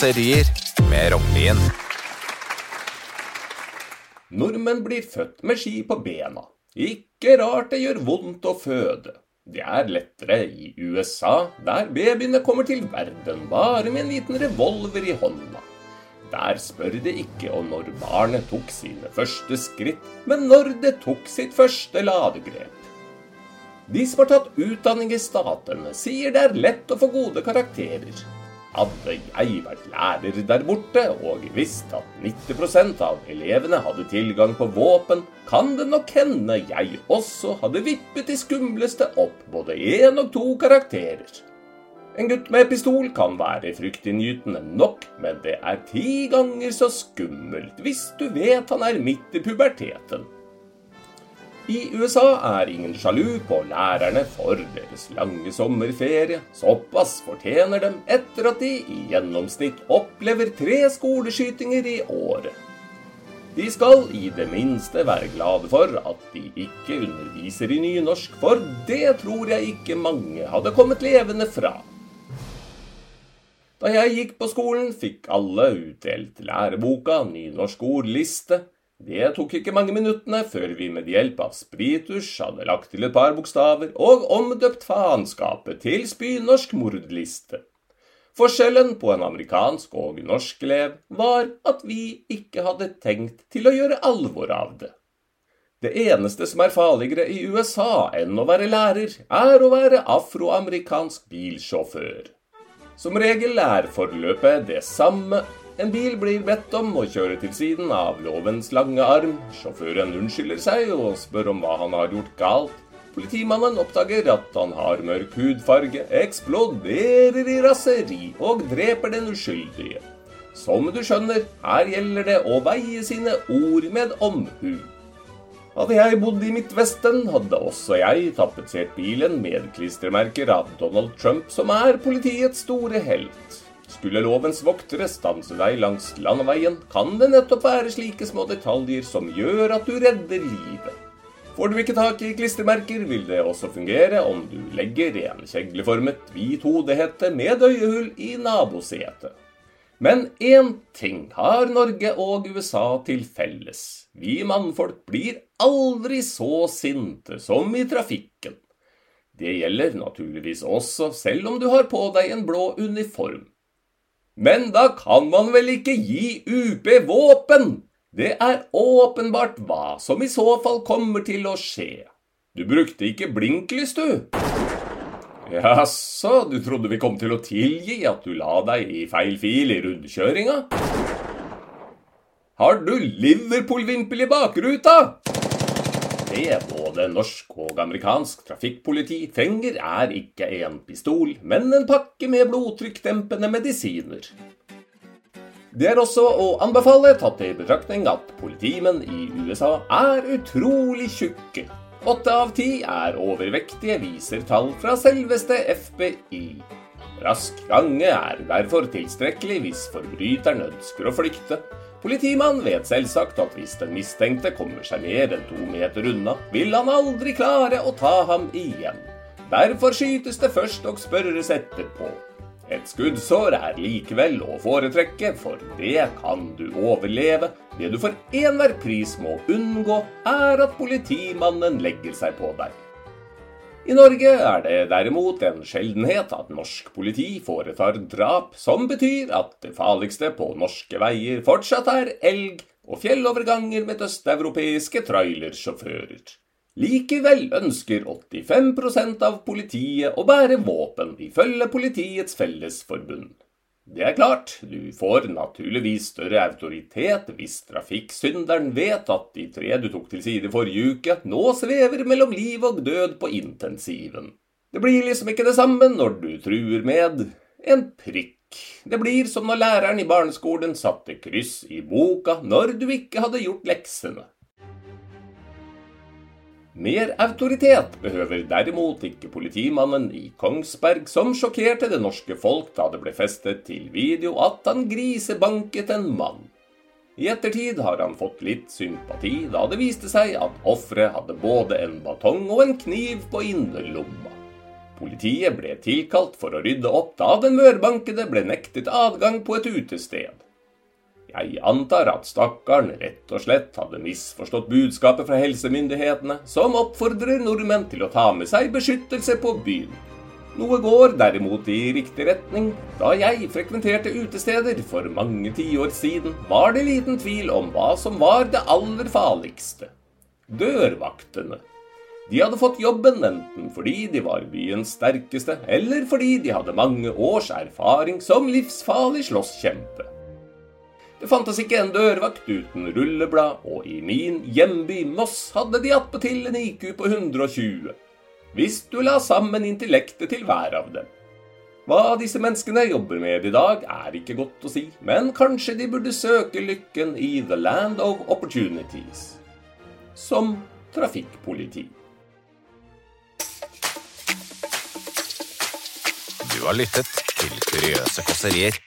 raserier med Rognlien. Nordmenn blir født med ski på bena. Ikke rart det gjør vondt å føde. Det er lettere i USA, der babyene kommer til verden bare med en liten revolver i hånda. Der spør det ikke om når barnet tok sine første skritt, men når det tok sitt første ladegrep. De som har tatt utdanning i statene, sier det er lett å få gode karakterer. Hadde jeg vært lærer der borte og visst at 90% av elevene hadde tilgang på våpen, kan det nok hende jeg også hadde vippet de skumleste opp både én og to karakterer. En gutt med pistol kan være fryktinngytende nok, men det er ti ganger så skummelt hvis du vet han er midt i puberteten. I USA er ingen sjalu på lærerne for deres lange sommerferie. Såpass fortjener dem etter at de i gjennomsnitt opplever tre skoleskytinger i året. De skal i det minste være glade for at de ikke underviser i nynorsk, for det tror jeg ikke mange hadde kommet levende fra. Da jeg gikk på skolen, fikk alle utdelt læreboka Nynorsk ordliste. Det tok ikke mange minuttene før vi med hjelp av spiritus hadde lagt til et par bokstaver og omdøpt faenskapet til spynorsk mordliste. Forskjellen på en amerikansk og norsk elev var at vi ikke hadde tenkt til å gjøre alvor av det. Det eneste som er farligere i USA enn å være lærer, er å være afroamerikansk bilsjåfør. Som regel er forløpet det samme en bil blir bedt om å kjøre til siden av lovens lange arm. Sjåføren unnskylder seg og spør om hva han har gjort galt. Politimannen oppdager at han har mørk hudfarge, eksploderer i raseri og dreper den uskyldige. Som du skjønner, her gjelder det å veie sine ord med omhu. Hadde jeg bodd i Midtvesten, hadde også jeg tapetsert bilen med klistremerker av Donald Trump, som er politiets store helt. Skulle lovens voktere stanse deg langs landeveien, kan det nettopp være slike små detaljer som gjør at du redder livet. Får du ikke tak i klistremerker, vil det også fungere om du legger en kjegleformet hvit hodehette med øyehull i nabosetet. Men én ting har Norge og USA til felles. Vi mannfolk blir aldri så sinte som i trafikken. Det gjelder naturligvis også selv om du har på deg en blå uniform. Men da kan man vel ikke gi UP våpen? Det er åpenbart hva som i så fall kommer til å skje. Du brukte ikke blinklys, du. Jaså, du trodde vi kom til å tilgi at du la deg i feil fil i rundkjøringa? Har du Liverpool-vimpel i bakruta? Det både norsk og amerikansk trafikkpoliti trenger, er ikke en pistol, men en pakke med blodtrykkdempende medisiner. Det er også å anbefale, tatt i betraktning at politimenn i USA er utrolig tjukke. Åtte av ti er overvektige, viser tall fra selveste FBI. Rask gange er derfor tilstrekkelig hvis forbryteren ønsker å flykte, Politimannen vet selvsagt at hvis den mistenkte kommer seg mer enn to meter unna, vil han aldri klare å ta ham igjen. Derfor skytes det først og spørres etterpå. Et skuddsår er likevel å foretrekke, for det kan du overleve. Det du for enhver pris må unngå, er at politimannen legger seg på deg. I Norge er det derimot en sjeldenhet at norsk politi foretar drap, som betyr at det farligste på norske veier fortsatt er elg og fjelloverganger med østeuropeiske trailersjåfører. Likevel ønsker 85% av politiet å bære våpen, ifølge Politiets Fellesforbund. Det er klart, du får naturligvis større autoritet hvis trafikksynderen vet at de tre du tok til side forrige uke, nå svever mellom liv og død på intensiven. Det blir liksom ikke det samme når du truer med en prikk. Det blir som når læreren i barneskolen satte kryss i boka når du ikke hadde gjort leksene. Mer autoritet behøver derimot ikke politimannen i Kongsberg, som sjokkerte det norske folk da det ble festet til video at han grisebanket en mann. I ettertid har han fått litt sympati, da det viste seg at offeret hadde både en batong og en kniv på innerlomma. Politiet ble tilkalt for å rydde opp da den mørbankede ble nektet adgang på et utested. Jeg antar at stakkaren rett og slett hadde misforstått budskapet fra helsemyndighetene, som oppfordrer nordmenn til å ta med seg beskyttelse på byen. Noe går derimot i riktig retning. Da jeg frekventerte utesteder for mange tiår siden, var det liten tvil om hva som var det aller farligste. Dørvaktene. De hadde fått jobben enten fordi de var byens sterkeste, eller fordi de hadde mange års erfaring som livsfarlig slåsskjempe. Det fantes ikke en dørvakt uten rulleblad, og i min hjemby Moss hadde de attpåtil en IQ på 120. Hvis du la sammen intellektet til hver av dem. Hva disse menneskene jobber med i dag, er ikke godt å si, men kanskje de burde søke lykken i the land of opportunities. Som trafikkpoliti. Du har lyttet til Kuriøse kåserier